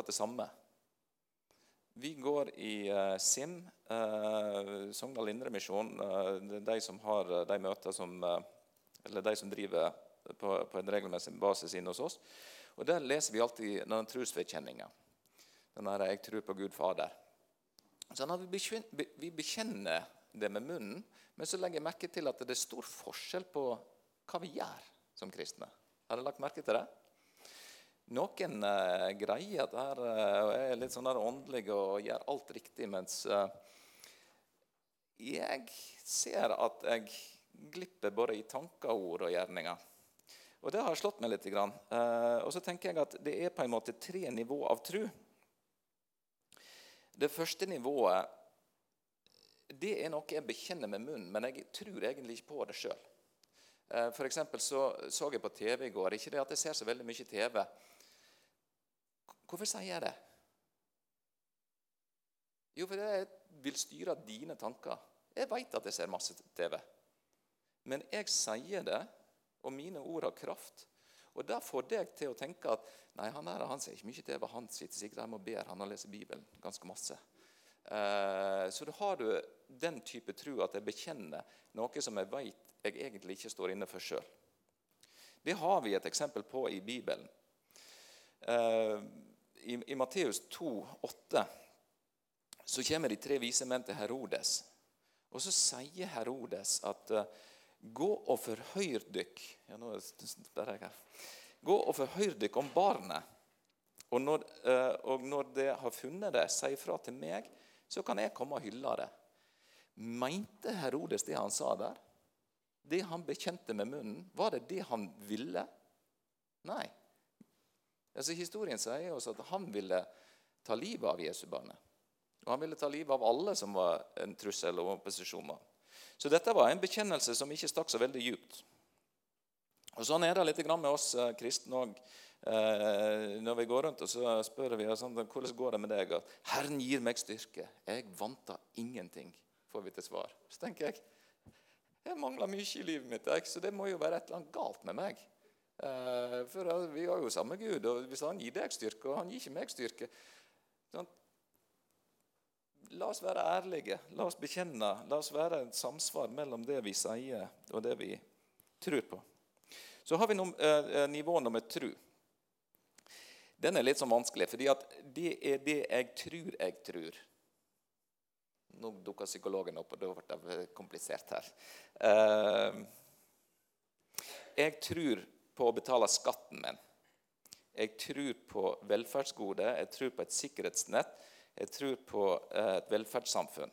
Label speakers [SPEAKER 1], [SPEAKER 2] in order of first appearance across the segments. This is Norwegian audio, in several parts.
[SPEAKER 1] akkurat det samme. Vi går i uh, SIM, uh, Sogndal Indremisjon. Er de som har de møter som Eller de som driver på, på en regelmessig basis inne hos oss. Og Der leser vi alltid den trosvedkjenninga. Den her 'Jeg tror på Gud Fader'. Sånn at vi bekjenner det med munnen, men så legger jeg merke til at det er stor forskjell på hva vi gjør som kristne. Har dere lagt merke til det? Noen uh, greier at her uh, er litt sånn der åndelige og gjør alt riktig, mens uh, jeg ser at jeg glipper både i tanker, ord og gjerninger. Og Det har slått meg litt. Grann. og så tenker jeg at Det er på en måte tre nivå av tru. Det første nivået det er noe jeg bekjenner med munnen, men jeg tror egentlig ikke på det sjøl. Eh, for så så jeg på TV i går. Ikke det at jeg ser så veldig mye TV. Hvorfor sier jeg det? Jo, fordi jeg vil styre dine tanker. Jeg veit at jeg ser masse TV. Men jeg sier det, og mine ord har kraft. Og Det får deg til å tenke at nei, han der, han ser ikke mye TV. Han sitter sikkert hjemme og ber. Han har lest Bibelen ganske masse. Eh, så da har du den type tro at jeg bekjenner noe som jeg vet jeg egentlig ikke står inne for sjøl. Det har vi et eksempel på i Bibelen. Eh, I, i Matteus 2, 8, så kommer de tre vise menn til Herodes. Og så sier Herodes at uh, Gå og forhør dykk ja, nå spør jeg her. Gå og forhør dykk om barnet. Og når, uh, og når de har funnet det, si fra til meg, så kan jeg komme og hylle det. Mente Herodes det han sa der? Det han bekjente med munnen, var det det han ville? Nei. Altså, historien sier oss at han ville ta livet av Jesu barnet. Og han ville ta livet av alle som var en trussel og opposisjon. Så dette var en bekjennelse som ikke stakk så veldig djupt. Og Sånn er det litt med oss eh, kristne òg. Eh, når vi går rundt og så spør vi sånn, hvordan går det med deg. At 'Herren gir meg styrke'. Jeg vanter ingenting, får vi til svar. Så tenker jeg jeg mangler mye i livet mitt, så det må jo være et eller annet galt med meg. Eh, for vi har jo samme Gud, og hvis han gir deg styrke, og han gir ikke meg styrke sånn, La oss være ærlige, la oss bekjenne. La oss være et samsvar mellom det vi sier, og det vi tror på. Så har vi eh, nivå nummer tru. Den er litt sånn vanskelig, fordi det er det jeg tror jeg tror. Nå dukker psykologen opp, og da ble det komplisert her. Eh, jeg tror på å betale skatten min. Jeg tror på velferdsgode, jeg tror på et sikkerhetsnett, jeg tror på eh, et velferdssamfunn.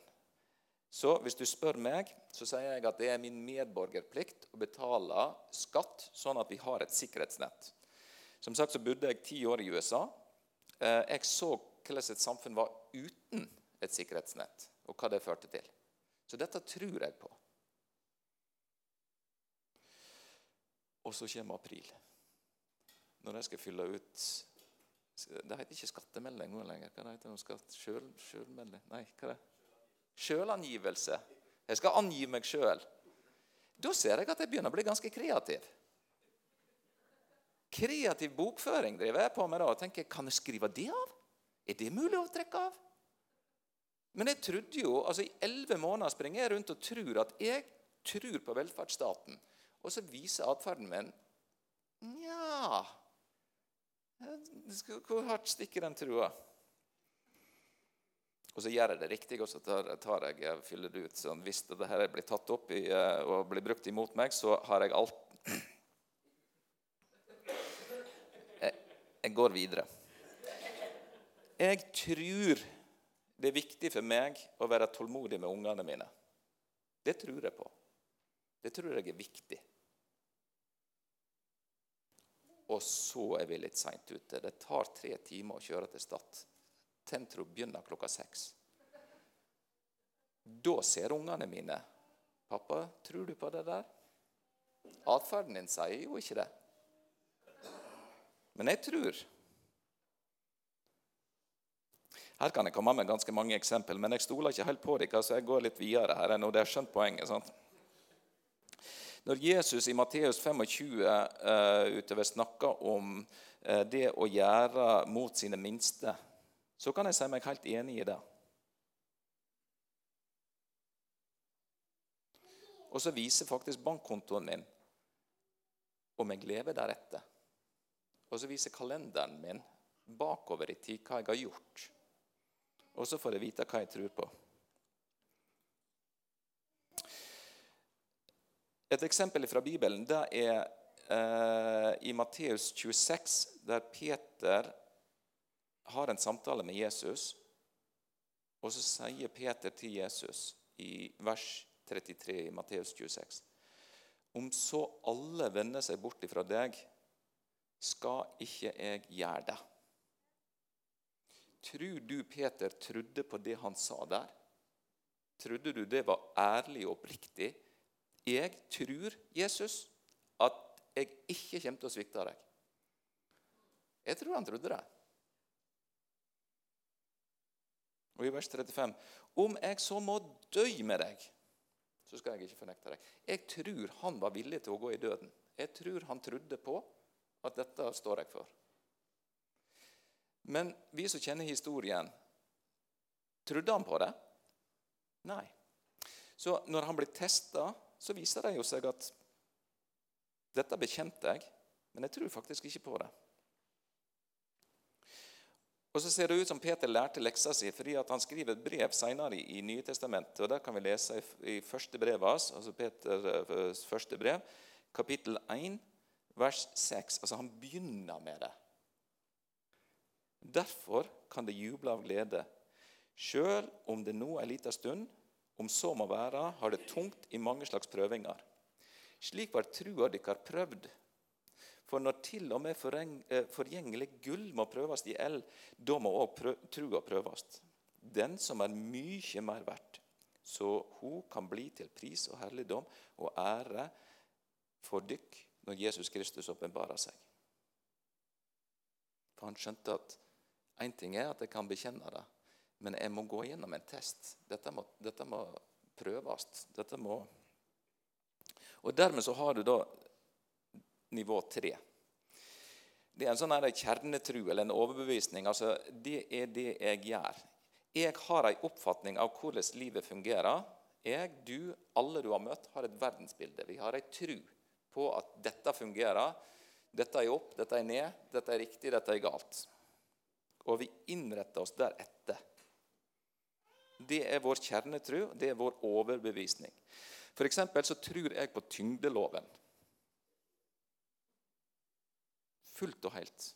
[SPEAKER 1] Så hvis du spør meg, så sier jeg at det er min medborgerplikt å betale skatt, sånn at vi har et sikkerhetsnett. Som sagt så bodde jeg ti år i USA. Eh, jeg så hvordan et samfunn var uten et sikkerhetsnett, og hva det førte til. Så dette tror jeg på. Og så kommer april. Når jeg skal fylle ut Det heter ikke skattemelding lenger. Hva heter det? Skatt, sjøl, sjølmelding? Nei, hva er det? Sjølangivelse. Jeg skal angi meg sjøl. Da ser jeg at jeg begynner å bli ganske kreativ. Kreativ bokføring driver jeg på med da, og tenker kan jeg skrive det av? Er det mulig å trekke av? Men jeg trodde jo, altså i elleve måneder springer jeg rundt og tror at jeg tror på velferdsstaten. Og så viser atferden min Nja Hvor hardt stikker den trua? Og så gjør jeg det riktig, og så tar, tar jeg, fyller det ut. sånn, Hvis dette blir tatt opp i, eh, og blir brukt imot meg, så har jeg alt Jeg går videre. Jeg tror det er viktig for meg å være tålmodig med ungene mine. Det tror jeg på. Det tror jeg er viktig. Og så er vi litt seint ute. Det tar tre timer å kjøre til Stad. Tentro begynner klokka seks. Da ser ungene mine 'Pappa, tror du på det der?' Atferden din sier jo ikke det. Men jeg tror Her kan jeg komme med ganske mange eksempel, men jeg stoler ikke helt på dere, så jeg går litt videre her. nå det er skjønt poenget. sant? Når Jesus i Matteus 25 uh, utover snakker om uh, det å gjøre mot sine minste, så kan jeg si meg helt enig i det. Og så viser faktisk bankkontoen min om jeg lever deretter. Og så viser kalenderen min bakover i tid hva jeg har gjort. Og så får jeg vite hva jeg tror på. Et eksempel fra Bibelen det er eh, i Matteus 26, der Peter har en samtale med Jesus. Og så sier Peter til Jesus i vers 33 i Matteus 26.: Om så alle vender seg bort ifra deg, skal ikke jeg gjøre det. Tror du Peter trodde på det han sa der? Trodde du det var ærlig og oppriktig? Jeg tror, Jesus, at jeg ikke kommer til å svikte deg. Jeg tror han trodde det. Og i vers 35.: Om jeg så må dø med deg, så skal jeg ikke fornekte deg. Jeg tror han var villig til å gå i døden. Jeg tror han trodde på at dette står jeg for. Men vi som kjenner historien, trodde han på det? Nei. Så når han ble testa så viser det jo seg at dette bekjente jeg, men jeg tror faktisk ikke på det. Og Så ser det ut som Peter lærte leksa si fordi han skriver et brev senere i, Nye Testamentet. og Der kan vi lese i, første brevet hans, altså Peters eh, første brev, kapittel 1, vers 6. Altså Han begynner med det. Derfor kan det juble av glede, sjøl om det nå en liten stund om så må være, har det tungt i mange slags prøvinger. Slik var trua dykkar prøvd. For når til og med eh, forgjengelig gull må prøves i eld, da må òg trua prøves. Den som er mye mer verdt, så hun kan bli til pris og herligdom og ære for dykk når Jesus Kristus åpenbarer seg. For han skjønte at én ting er at jeg kan bekjenne det, men jeg må gå gjennom en test. Dette må, dette må prøves. Dette må Og dermed så har du da nivå tre. Det er en sånn kjernetru eller en overbevisning. altså Det er det jeg gjør. Jeg har en oppfatning av hvordan livet fungerer. Jeg, du, alle du har møtt, har et verdensbilde. Vi har en tru på at dette fungerer. Dette er opp, dette er ned, dette er riktig, dette er galt. Og vi innretter oss deretter. Det er vår kjernetro, det er vår overbevisning. For så tror jeg på tyngdeloven. Fullt og helt.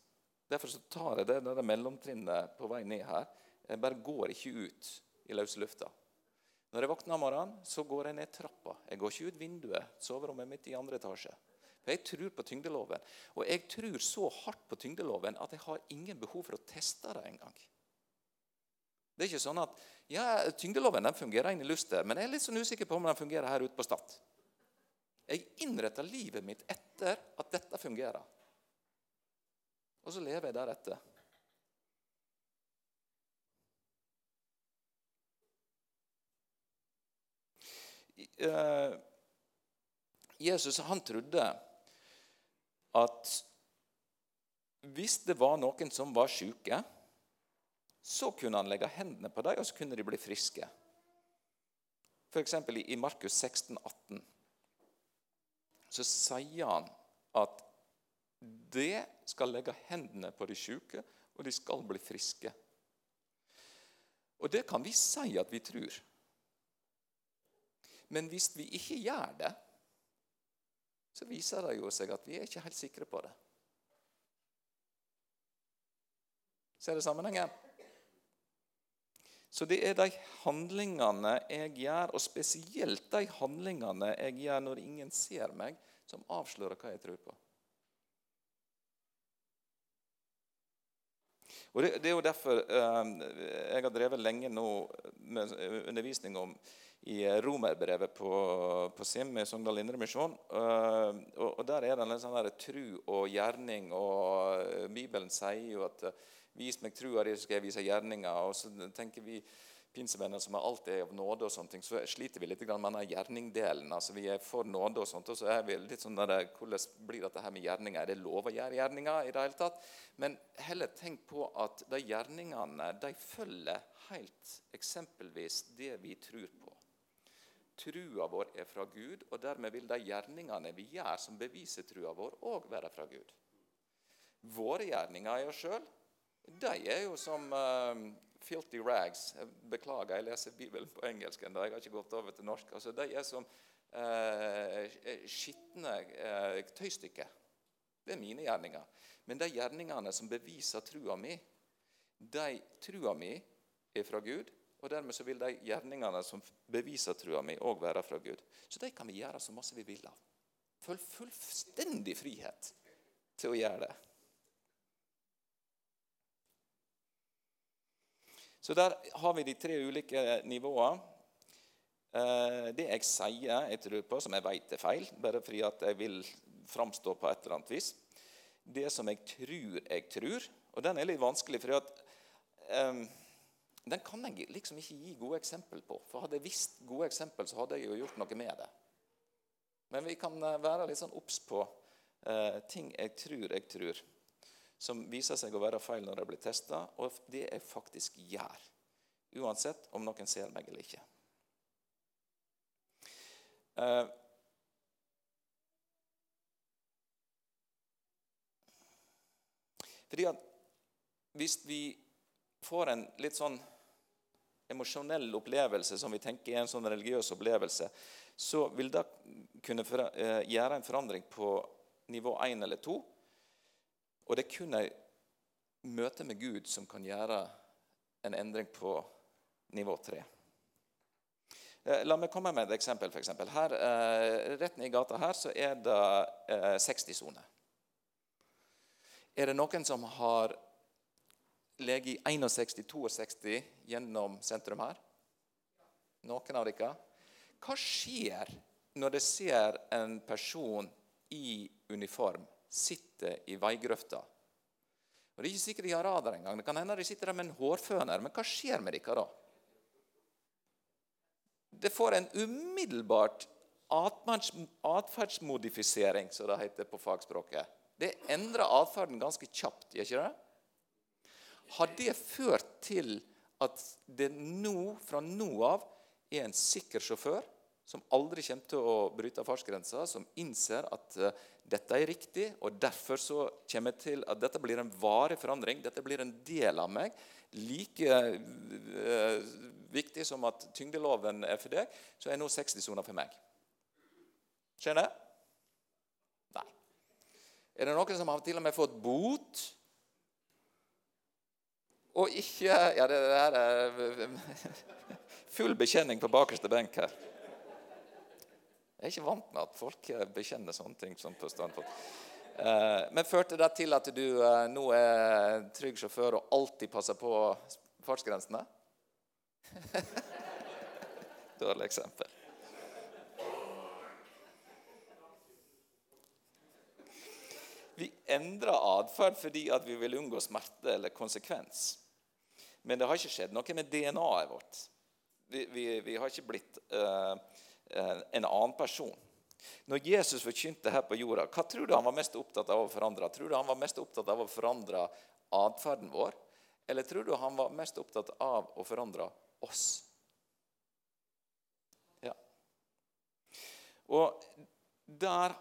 [SPEAKER 1] Derfor så tar jeg det, det mellomtrinnet på vei ned her. Jeg bare går ikke ut i løse lufta. Når jeg våkner om morgenen, så går jeg ned trappa. Jeg går ikke ut vinduet. Soverommet mitt i andre etasje. For Jeg tror på tyngdeloven. Og jeg tror så hardt på tyngdeloven at jeg har ingen behov for å teste det engang. Det er ikke sånn at ja, Tyngdeloven den fungerer inn i lystet, men jeg er litt sånn usikker på om den fungerer her ute på Stad. Jeg innretter livet mitt etter at dette fungerer. Og så lever jeg deretter. Eh, Jesus han trodde at hvis det var noen som var syke så kunne han legge hendene på dem, og så kunne de bli friske. F.eks. i Markus 16, 18, så sier han at det skal legge hendene på de syke, og de skal bli friske. Og det kan vi si at vi tror. Men hvis vi ikke gjør det, så viser det jo seg at vi er ikke helt sikre på det. Ser du sammenhengen? Så det er de handlingene jeg gjør, og spesielt de handlingene jeg gjør når ingen ser meg, som avslører hva jeg tror på. Og Det, det er jo derfor eh, jeg har drevet lenge nå med undervisning om i romerbrevet på, på SIM i Sogndal Indremisjon. Uh, og, og, der er det en sånn der tru og gjerning, og uh, Bibelen sier jo at uh, Vis meg trua di, så skal jeg vise gjerninger. Og så tenker vi pinsevenner som alt er av nåde, og sånne ting, så sliter vi litt med den gjerningdelen. altså Vi er for nåde, og sånt, og så er vi litt sånn der, hvordan blir dette her med gjerninger? Er det lov å gjøre gjerninger i det hele tatt? Men heller tenk på at de gjerningene de følger helt eksempelvis det vi tror på. Trua vår er fra Gud, og dermed vil de gjerningene vi gjør som beviser trua vår, òg være fra Gud. Våre gjerninger i oss sjøl, de er jo som uh, filthy rags. Beklager, jeg leser Bibelen på engelsk ennå. Jeg har ikke gått over til norsk. Altså, de er som uh, skitne uh, tøystykker. Det er mine gjerninger. Men de gjerningene som beviser trua mi, de trua mi er fra Gud. Og dermed så vil de gjerningene som beviser trua mi, òg være fra Gud. Så de kan vi gjøre så masse vi vil av. Følg fullstendig frihet til å gjøre det. Så der har vi de tre ulike nivåene. Eh, det jeg sier jeg tror på, som jeg vet er feil, bare fordi at jeg vil framstå på et eller annet vis. Det som jeg tror jeg tror, og den er litt vanskelig, for um, den kan jeg liksom ikke gi gode eksempel på. For hadde jeg visst gode eksempel, så hadde jeg jo gjort noe med det. Men vi kan eh, være litt sånn obs på eh, ting jeg tror jeg tror som viser seg å være feil når jeg blir testa, og det jeg faktisk gjør. Uansett om noen ser meg eller ikke. Eh, fordi at hvis vi får en litt sånn emosjonell opplevelse som vi tenker er en sånn religiøs opplevelse, så vil det kunne eh, gjøre en forandring på nivå 1 eller 2 og det er kun et møte med Gud som kan gjøre en endring på nivå tre. Eh, la meg komme med et eksempel. For eksempel. her, eh, rett ned i gata her så er det 60-sone. Eh, er det noen som har lege i 61-62 gjennom sentrum her? Noen av dere? Hva skjer når de ser en person i uniform sitte i veigrøfta. Og Det er ikke sikkert de har radar engang. Det kan hende de sitter der med en hårføner. Men hva skjer med dere da? Det får en umiddelbart atferdsmodifisering, som det heter på fagspråket. Det endrer atferden ganske kjapt. gjør ikke det? Har det ført til at det nå, fra nå av er en sikker sjåfør som aldri kommer til å bryte fartsgrensa, som innser at uh, dette er riktig, og derfor så kommer jeg til at dette blir en varig forandring. Dette blir en del av meg. Like uh, viktig som at tyngdeloven er for deg, så er nå 60-sona for meg. Skjønner? Nei. Er det noen som har til og med fått bot? Og ikke Ja, det der er full bekjenning på bakerste benk her. Jeg er ikke vant med at folk eh, bekjenner sånne ting som på standpunkt. Eh, men førte det til at du eh, nå er trygg sjåfør og alltid passer på fartsgrensene? Dårlig eksempel. Vi endrer atferd fordi vi vil unngå smerte eller konsekvens. Men det har ikke skjedd noe med DNA-et vårt. Vi, vi, vi, har ikke blitt uh, en annen person. Når Jesus forkynte her på jorda, hva tror du han var mest opptatt av å forandre? Tror du han var mest opptatt av å forandre atferden vår, eller tror du han var mest opptatt av å forandre oss? Ja. Og der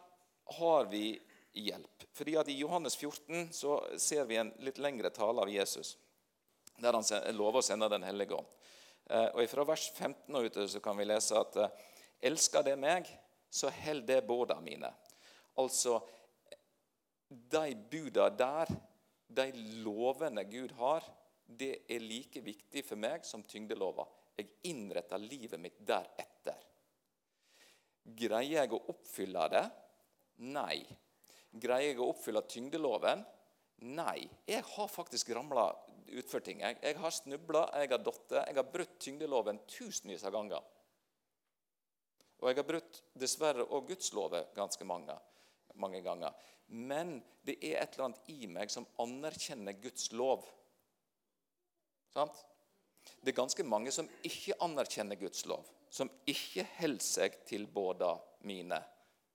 [SPEAKER 1] har vi hjelp. Fordi at I Johannes 14 så ser vi en litt lengre tale av Jesus, der han lover å sende Den hellige ånd. Eh, og Fra vers 15 og utover så kan vi lese at eh, Elsker det meg, så held det båda mine. Altså, de buda der, de lovene Gud har, det er like viktig for meg som tyngdelova. Jeg innretter livet mitt deretter. Greier jeg å oppfylle det? Nei. Greier jeg å oppfylle tyngdeloven? Nei. Jeg har faktisk ramla utfor ting. Jeg, jeg har snubla, jeg har datt, jeg har brutt tyngdeloven tusenvis av ganger. Og jeg har brutt dessverre òg Guds lover ganske mange, mange, ganger. Men det er et eller annet i meg som anerkjenner Guds lov. Sant? Det er ganske mange som ikke anerkjenner Guds lov. Som ikke holder seg til båda mine,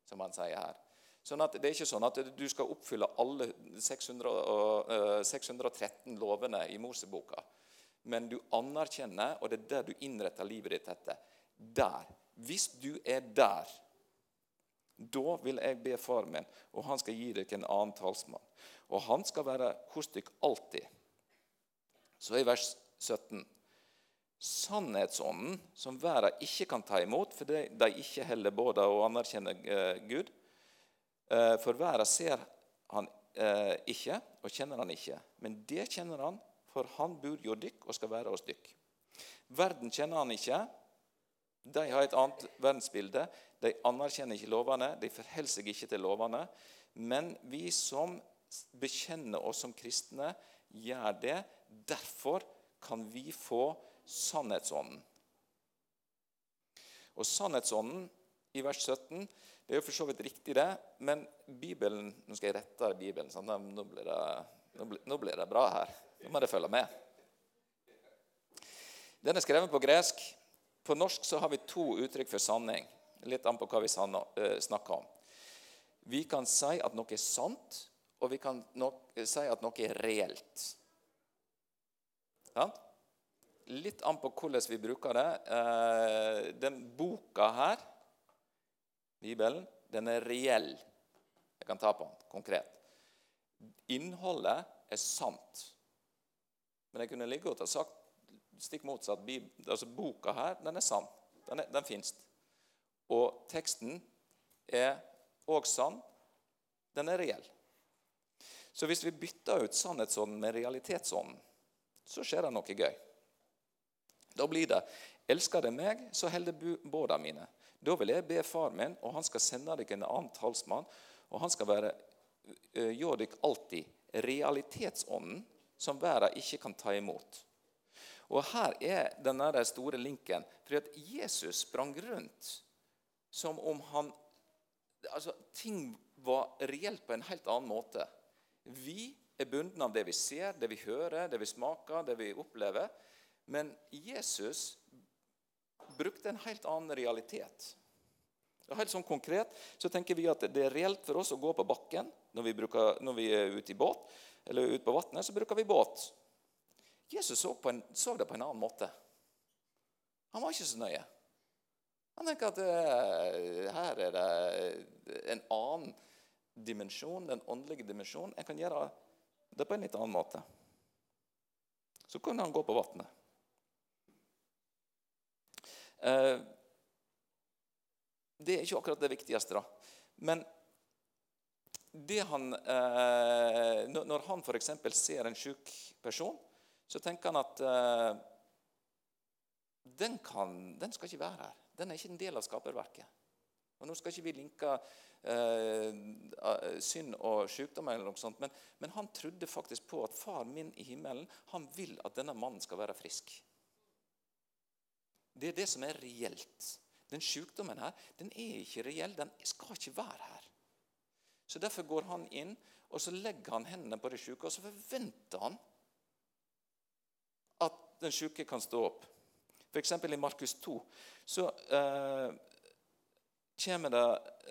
[SPEAKER 1] som han sier her. Sånn at Det er ikke sånn at du skal oppfylle alle 600, 613 eh, lovene i Moseboka. Men du anerkjenner, og det er der du innretter livet ditt etter. Der. Hvis du er der, da vil jeg be far min, og han skal gi dere en annen talsmann. Og han skal være hos dere alltid. Så i vers 17 Sannhetsånden, som verden ikke kan ta imot fordi de ikke heller både og anerkjenner eh, Gud. Eh, for verden ser han eh, ikke og kjenner han ikke. Men det kjenner han, for han bor jo dykk og skal være hos dykk. Verden kjenner han ikke. De har et annet verdensbilde. De anerkjenner ikke lovene, de forholder seg ikke til lovene. Men vi som bekjenner oss som kristne, gjør det. Derfor kan vi få sannhetsånden. Og sannhetsånden i vers 17 det er jo for så vidt riktig, det, men Bibelen Nå skal jeg rette Bibelen. sånn, nå, blir det, nå, blir, nå blir det bra her. Nå må dere følge med. Den er skrevet på gresk. På norsk så har vi to uttrykk for sanning. Litt an på hva vi eh, snakker om. Vi kan si at noe er sant, og vi kan si at noe er reelt. Ja? Litt an på hvordan vi bruker det. Eh, den boka her, Bibelen, den er reell. Jeg kan ta på den konkret. Innholdet er sant. Men jeg kunne like godt ha sagt stikk motsatt. Altså, boka her, den er sann. Den, er, den fins. Og teksten er òg sann. Den er reell. Så hvis vi bytter ut sannhetsånden med realitetsånden, så skjer det noe gøy. Da blir det 'Elsker det meg, så holder båda mine'. Da vil jeg be far min, og han skal sende dere en annen talsmann, og han skal være gjør dere alltid realitetsånden som verden ikke kan ta imot. Og Her er denne store linken. For at Jesus sprang rundt som om han altså, Ting var reelt på en helt annen måte. Vi er bundet av det vi ser, det vi hører, det vi smaker, det vi opplever. Men Jesus brukte en helt annen realitet. Helt sånn konkret så tenker vi at det er reelt for oss å gå på bakken når vi, bruker, når vi er ute i båt eller ute på vannet. Så bruker vi båt. Jesus så, en, så, det på en annen måte. Han var ikke så nøye. Han tenker at uh, her er det en annen dimensjon, den åndelige dimensjonen. Jeg kan gjøre det på en litt annen måte. Så kunne han gå på vannet. Uh, det er ikke akkurat det viktigste, da. Men det han, uh, når han f.eks. ser en syk person så tenker han at uh, den, kan, den, skal ikke være her. Den er ikke en del av skaperverket. Og Nå skal ikke vi linke eh, synd og sykdom, eller noe sånt, men, men, han trodde faktisk på at far min i himmelen han vil at denne mannen skal være frisk. Det er det som er reelt. Den sykdommen her, den er ikke reell. Den skal ikke være her. Så Derfor går han inn og så legger han hendene på de syke, og så forventer han at den syke kan stå opp. F.eks. i Markus 2 så eh, kommer det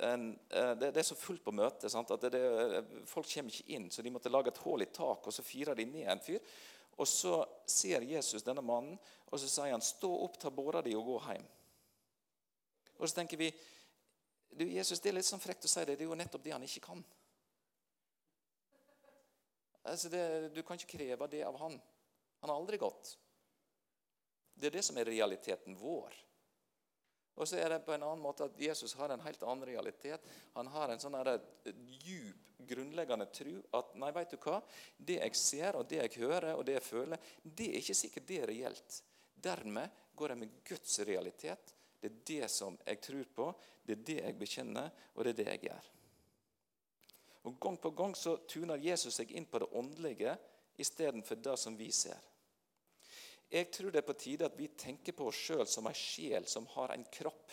[SPEAKER 1] en, eh, det, det, er så fullt på møtet at det, det, folk kommer ikke inn, så de måtte lage et hull i taket, og så firer de ned en fyr. Og så ser Jesus denne mannen, og så sier han, 'Stå opp, ta båra di og gå hjem'. Og så tenker vi du, Jesus, Det er litt sånn frekt å si det. Det er jo nettopp det han ikke kan. Altså det, du kan ikke kreve det av han. Han har aldri gått. Det er det som er realiteten vår. Og så er det på en annen måte at Jesus har en helt annen realitet. Han har en sånn djup, grunnleggende tro at nei, vet du hva? det jeg ser, og det jeg hører og det jeg føler, det er ikke sikkert det er reelt. Dermed går jeg med Guds realitet. Det er det som jeg tror på, det er det jeg bekjenner, og det er det jeg gjør. Og Gang på gang så tuner Jesus seg inn på det åndelige istedenfor det som vi ser. Jeg tror det er på tide at vi tenker på oss sjøl som ei sjel som har en kropp,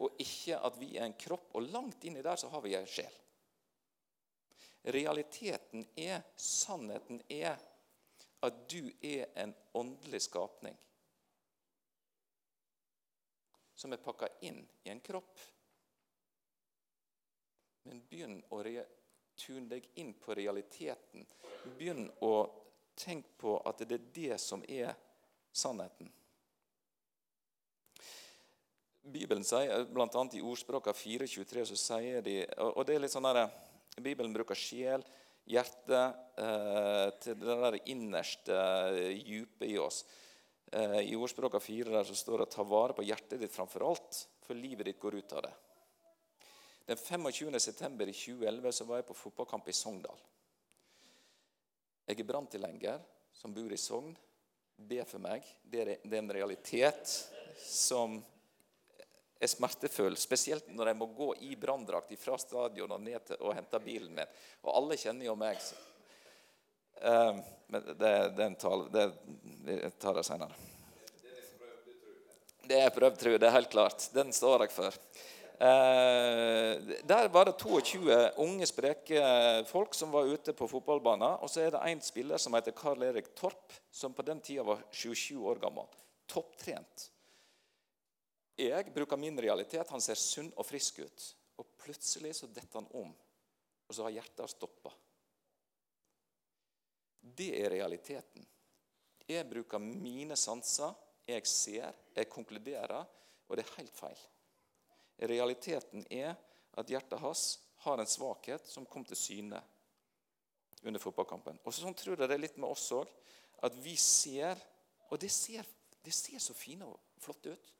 [SPEAKER 1] og ikke at vi er en kropp, og langt inni der så har vi ei sjel. Realiteten er, sannheten er, at du er en åndelig skapning som er pakka inn i en kropp. Men begynn å tune deg inn på realiteten. Begynn å tenke på at det er det som er sannheten. Bibelen sier, bl.a. i ordspråka 4.23, så sier de og det er litt sånn der, Bibelen bruker sjel, hjerte, eh, til det der innerste dype i oss. Eh, I ordspråka 4 der så står det 'ta vare på hjertet ditt framfor alt', for livet ditt går ut av det. Den 25. september i 2011 så var jeg på fotballkamp i Sogndal. Jeg er branntilhenger som bor i Sogn. Be for meg. Det er en realitet som er smertefull, spesielt når jeg må gå i branndrakt fra stadion og ned til og hente bilen min. Og alle kjenner jo meg. Uh, men det, det, er tale, det, jeg tar det senere. Det er prøvd tro, det er helt klart. Den står jeg for. Uh, der var det 22 unge, spreke folk som var ute på fotballbanen. Og så er det en spiller som heter Karl Erik Torp, som på den tida var 27 år gammel. Topptrent. Jeg bruker min realitet. Han ser sunn og frisk ut. Og plutselig så detter han om, og så har hjertet stoppa. Det er realiteten. Jeg bruker mine sanser. Jeg ser, jeg konkluderer, og det er helt feil. Realiteten er at hjertet hans har en svakhet som kom til syne under fotballkampen. Og Sånn tror jeg det er litt med oss òg. At vi ser Og det ser, det ser så fine og flotte ut.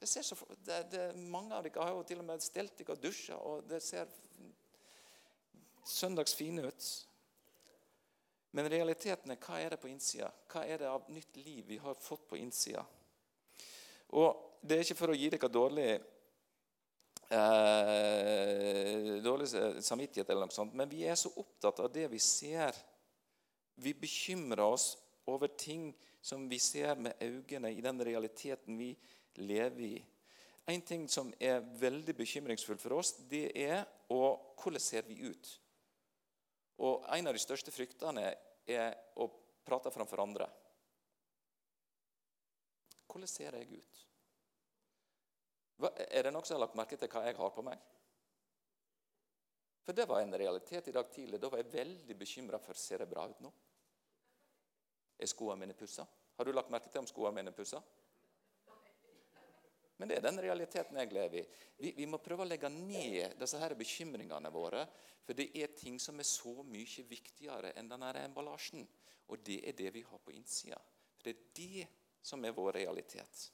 [SPEAKER 1] Det ser så, det, det, mange av dere har jo til og med stelt dere og dusja, og det ser søndags fine ut. Men realiteten er hva er det på innsida? Hva er det av nytt liv vi har fått på innsida? Og Det er ikke for å gi dere dårlig, eh, dårlig samvittighet, eller noe sånt, men vi er så opptatt av det vi ser. Vi bekymrer oss over ting som vi ser med øynene i den realiteten vi lever i. En ting som er veldig bekymringsfullt for oss, det er å, hvordan ser vi ut og En av de største fryktene er å prate framfor andre. Hvordan ser jeg ut? Er det noen som har lagt merke til hva jeg har på meg? For det var en realitet i dag tidlig. Da var jeg veldig bekymra for ser jeg bra ut nå. Er skoene mine pussa? Har du lagt merke til om skoene mine er pussa? Men det er den realiteten jeg lever i. Vi, vi, må prøve å legge ned disse her bekymringene våre. For det er ting som er så mye viktigere enn denne emballasjen. Og det er det vi har på innsida. For det er det som er vår realitet.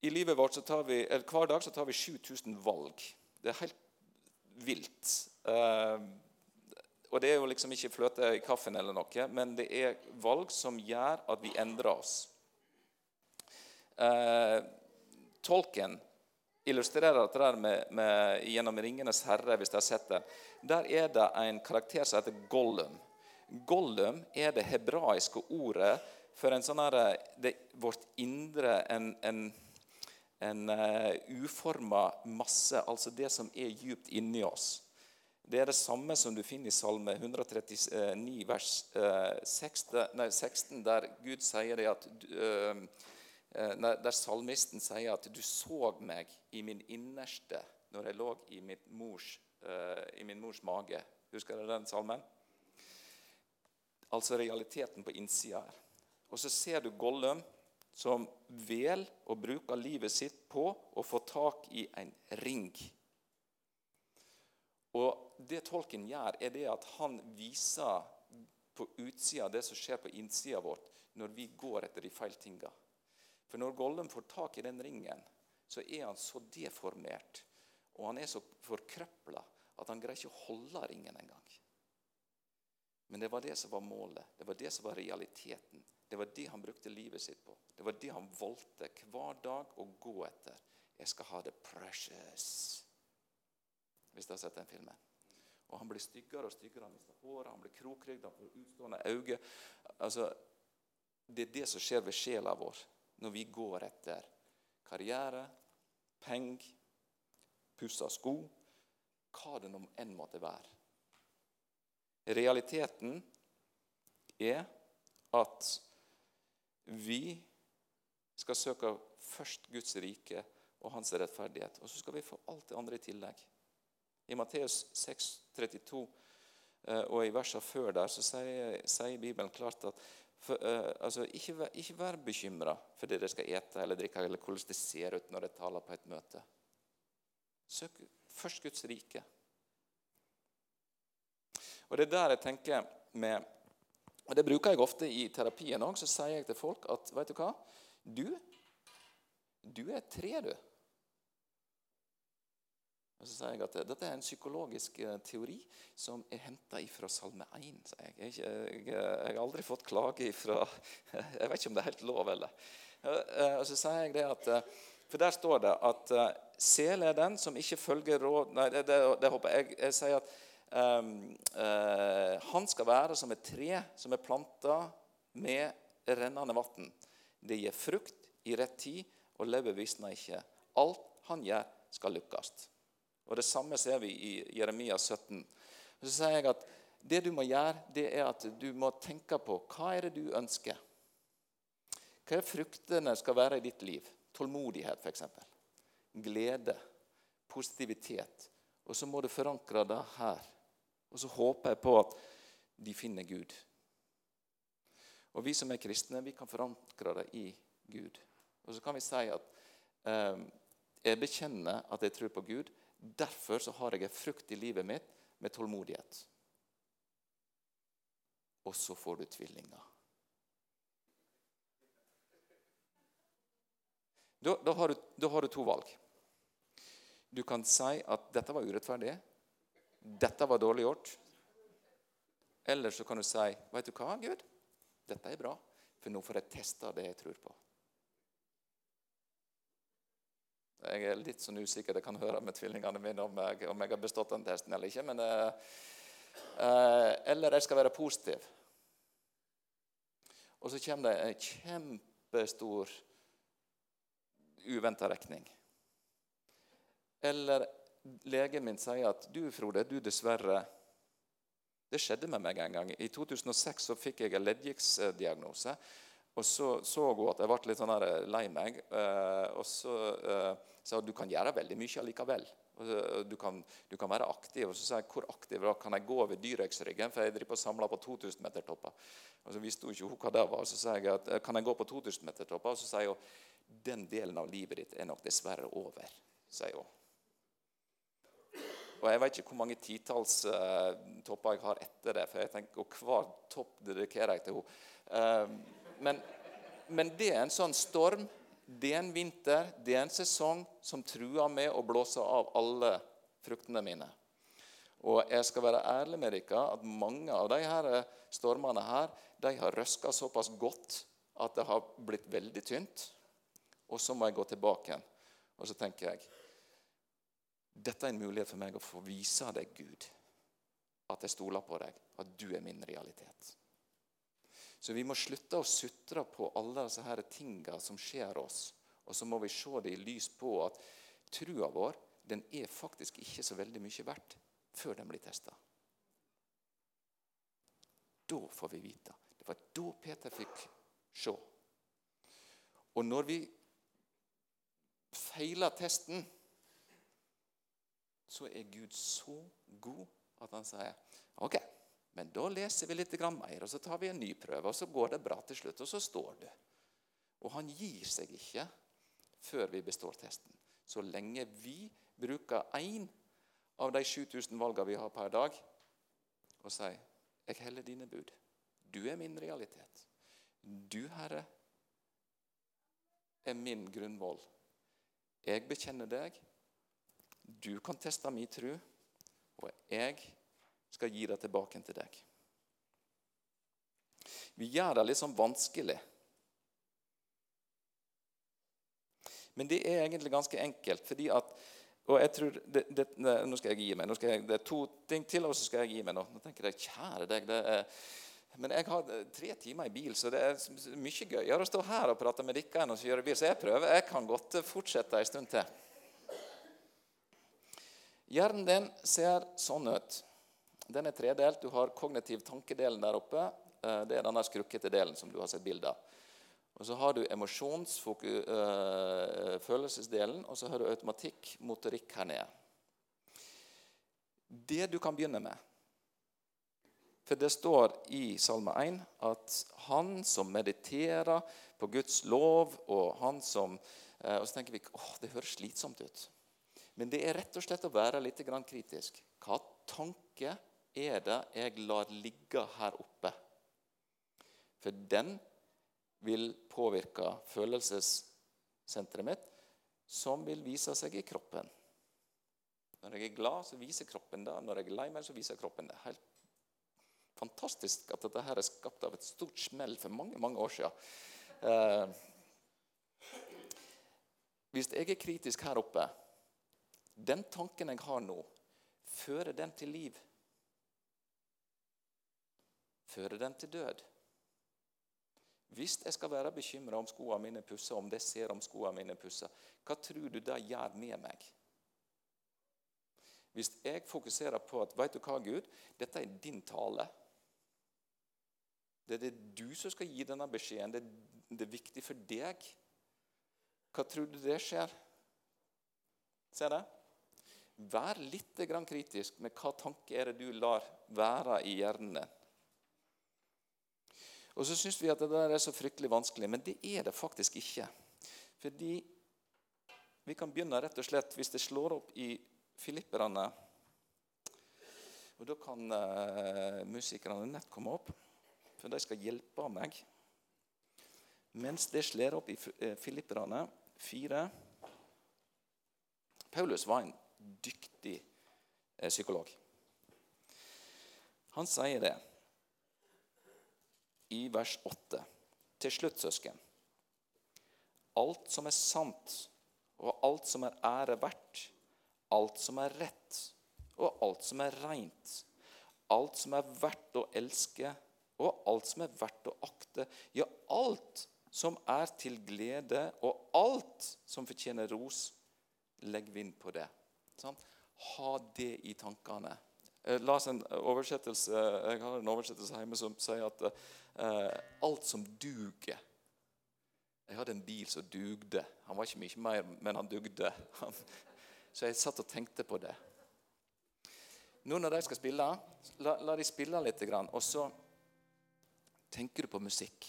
[SPEAKER 1] I livet vårt så tar vi, eller Hver dag så tar vi 7000 valg. Det er helt vilt. Uh, og det er jo liksom ikke fløte i kaffen, eller noe, men det er valg som gjør at vi endrer oss. Eh, tolken illustrerer dette med, med, gjennom 'Ringenes herre', hvis dere har sett det. Der er det en karakter som heter Gollum. Gollum er det hebraiske ordet for en sånn her, det, vårt indre en, en, en uh, uforma masse, altså det som er djupt inni oss. Det er det samme som du finner i Salme 139, vers uh, 16, der Gud sier at Eh, der salmisten sier at 'du så meg i min innerste når jeg lå i, mors, eh, i min mors mage'. Husker dere den salmen? Altså realiteten på innsida her. Og så ser du Gollum som vel å bruke livet sitt på å få tak i en ring. Og Det tolken gjør, er det at han viser på utsida det som skjer på innsida vårt, når vi går etter de feil tinga. For når Gollum får tak i den ringen, så er han så deformert og han er så forkrøpla at han greier ikke å holde ringen engang. Men det var det som var målet, det var det som var realiteten. Det var det han brukte livet sitt på. Det var det han valgte hver dag å gå etter. Jeg skal ha det precious. Hvis dere har sett den filmen. Og Han blir styggere og styggere. Han mister håret, han blir krokrygd, han får utstående øyne. Altså, det er det som skjer ved sjela vår når vi går etter karriere, penger, pussa sko, hva det nå enn måtte være. Realiteten er at vi skal søke først Guds rike og hans rettferdighet. Og så skal vi få alt det andre i tillegg. I Matteus 6, 32 eh, og i versene før der så sier, sier Bibelen klart at for, uh, altså, ikke, vær, ikke vær bekymra for det dere skal ete eller drikke, eller hvordan det ser ut når dere taler på et møte. Søk først Guds rike. Og Det er der jeg tenker med og Det bruker jeg ofte i terapien òg. Så sier jeg til folk at vet du hva? Du, du er tre, du. Og så sier jeg at Dette er en psykologisk eh, teori som er henta fra Salme 1. sier jeg. Jeg, jeg. jeg, har aldri fått klage ifra Jeg vet ikke om det er helt lov, eller. Eh, og så sier jeg det at eh, For der står det at sel er den som ikke følger råd Nei, det, det, det håper jeg. Jeg sier at han skal være som et tre som er planta med rennende vann. Det gir frukt i rett tid, og lever visner ikke. Alt han gjør, skal lykkes. Og Det samme ser vi i Jeremia 17. Så sier jeg at Det du må gjøre, det er at du må tenke på hva er det du ønsker. Hva er fruktene skal være i ditt liv? Tålmodighet, f.eks. Glede. Positivitet. Og så må du forankre det her. Og så håper jeg på at de finner Gud. Og vi som er kristne, vi kan forankre det i Gud. Og så kan vi si at eh, jeg bekjenner at jeg tror på Gud. Derfor så har jeg en frukt i livet mitt med tålmodighet. Og så får du tvillinger. Da, da, har du, da har du to valg. Du kan si at dette var urettferdig. Dette var dårlig gjort. Eller så kan du si, 'Vet du hva, Gud? Dette er bra, for nå får jeg testa det jeg tror på.' Jeg er litt sånn usikker. Det kan høre med tvillingene mine om jeg, om jeg har bestått den testen eller ikke. Men, eh, eh, eller jeg skal være positiv. Og så kommer det en kjempestor uventa regning. Eller legen min sier at du, Frode, du dessverre Det skjedde med meg en gang. I 2006 så fikk jeg en leddgiktsdiagnose. Og så så hun at jeg ble litt sånn eh, lei meg. Eh, og så uh, sa hun du kan gjøre veldig mye allikevel. Du kan, du kan, være aktiv. Og så sa jeg hvor aktiv da kan jeg gå over Dyrex-ryggen, for jeg driver og samler på 2000-metertopper. Og så visste hun ikke hva det var. Så sa jeg at kan jeg gå på 2000-metertopper? Og så sier hun den delen av livet ditt er nok dessverre over. sier hun. Og jeg vet ikke hvor mange titalls uh, topper jeg har etter det. for jeg tenker, Og hver topp dedikerer jeg til henne. Uh, men, men, det er en sånn storm. Det er en vinter, det er en sesong som truer med å blåse av alle fruktene mine. Og jeg skal være ærlig med dere at mange av disse stormene her, de har røska såpass godt at det har blitt veldig tynt. Og så må jeg gå tilbake igjen. Og så tenker jeg dette er en mulighet for meg å få vise deg, Gud, at jeg stoler på deg, at du er min realitet. Så vi må slutte å sutre på alle disse tinga som skjer oss. Og så må vi se det i lys på at trua vår den er faktisk ikke så veldig mye verdt før den blir testa. Da får vi vite. Det var da Peter fikk se. Og når vi feiler testen så er Gud så god at han sier ok, men da leser vi litt mer, og så tar vi en ny prøve, og så går det bra til slutt, og så står du. Og han gir seg ikke før vi består testen. Så lenge vi bruker én av de 7000 valgene vi har per dag, og sier 'Jeg heller dine bud'. Du er min realitet. Du, Herre, er min grunnvoll. Jeg bekjenner deg, du kan teste min tro, og jeg skal gi det tilbake til deg. Vi gjør det litt sånn vanskelig. Men det er egentlig ganske enkelt. fordi at, og jeg tror, det, det, Nå skal jeg gi meg. Jeg, det er to ting til, og så skal jeg gi meg nå. Nå tenker jeg, kjære deg, det er, Men jeg har tre timer i bil, så det er mye gøyere å stå her og prate med dere enn å kjøre bil. Så jeg prøver. Jeg kan godt fortsette en stund til. Hjernen din ser sånn ut. Den er tredelt. Du har kognitiv tankedelen der oppe. Eh, det er denne skrukkete delen som du har sett bilde av. Og så har du emosjonsfølelsesdelen, og så har du automatikk, motorikk her nede. Det du kan begynne med For det står i Salme 1 at han som mediterer på Guds lov, og han som Og så tenker vi åh, det høres slitsomt ut. Men det er rett og slett å være litt kritisk. Hva tanke er det jeg lar ligge her oppe? For den vil påvirke følelsessenteret mitt, som vil vise seg i kroppen. Når jeg er glad, så viser kroppen det. Når jeg er lei meg, så viser kroppen det. Helt fantastisk at dette her er skapt av et stort smell for mange mange år siden. Eh, hvis jeg er kritisk her oppe Den tanken jeg har nå, fører den til liv? Fører den til død? Hvis jeg skal være bekymra om skoene mine pusser, om det ser om skoene mine pusser, hva tror du det gjør med meg? Hvis jeg fokuserer på at vet du hva, Gud, dette er din tale Det er det du som skal gi denne beskjeden. Det, det er viktig for deg. Hva tror du det skjer? Ser det? Vær litt kritisk med hva tanke er det du lar være i hjernen din. Og så syns vi at det der er så fryktelig vanskelig, men det er det faktisk ikke. Fordi vi kan begynne rett og slett hvis det slår opp i Filipperne Og da kan uh, musikerne nett komme opp, for de skal hjelpe meg. Mens det slår opp i eh, Filipperne fire Paulus var en dyktig uh, psykolog. Han sier det i vers 8. Til slutt, søsken. Alt som er sant, og alt som er ære verdt, alt som er rett, og alt som er reint, alt som er verdt å elske, og alt som er verdt å akte, ja, alt som er til glede, og alt som fortjener ros, legg vind på det. Sånn? Ha det i tankene. Jeg, oversettelse, jeg har en oversettelse hjemme som sier at eh, alt som duger. Jeg hadde en bil som dugde. Han var ikke mye mer, men han dugde. Han, så jeg satt og tenkte på det. Nå når de skal spille, la, la de spille litt, og så tenker du på musikk.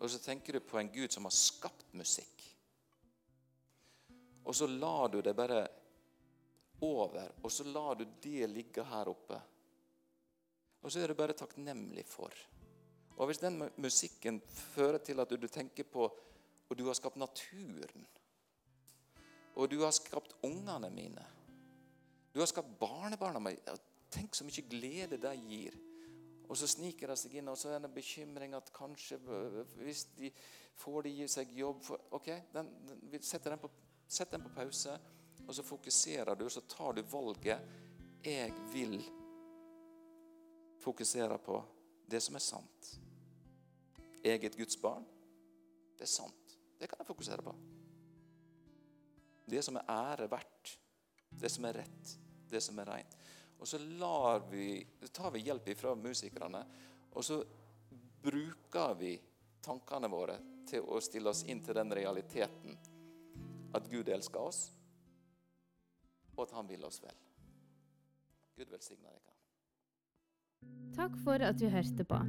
[SPEAKER 1] Og så tenker du på en Gud som har skapt musikk. Og så lar du det bare over, og så lar du det ligge her oppe. Og så er du bare takknemlig for. Og Hvis den musikken fører til at du tenker på Og du har skapt naturen. Og du har skapt ungene mine. Du har skapt barnebarna mine. Tenk så mye glede de gir. Og så sniker de seg inn, og så er det en bekymring at kanskje hvis de får de seg jobb for, Ok, den, den, sett, den på, setter den på pause, og så fokuserer du, så tar du valget. Jeg vil fokusere på det som er sant Jeg er et Guds barn. Det er sant. Det kan jeg fokusere på. Det som er ære verdt, det som er rett, det som er rent. Og så vi, tar vi hjelp fra musikerne, og så bruker vi tankene våre til å stille oss inn til den realiteten at Gud elsker oss, og at han vil oss vel. Gud velsigne dere.
[SPEAKER 2] Takk for at du hørte på.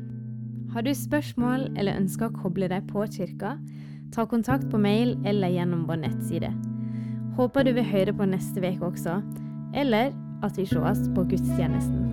[SPEAKER 2] Har du spørsmål eller ønsker å koble deg på kirka, ta kontakt på mail eller gjennom vår nettside. Håper du vil høre på neste uke også, eller at vi sees på gudstjenesten.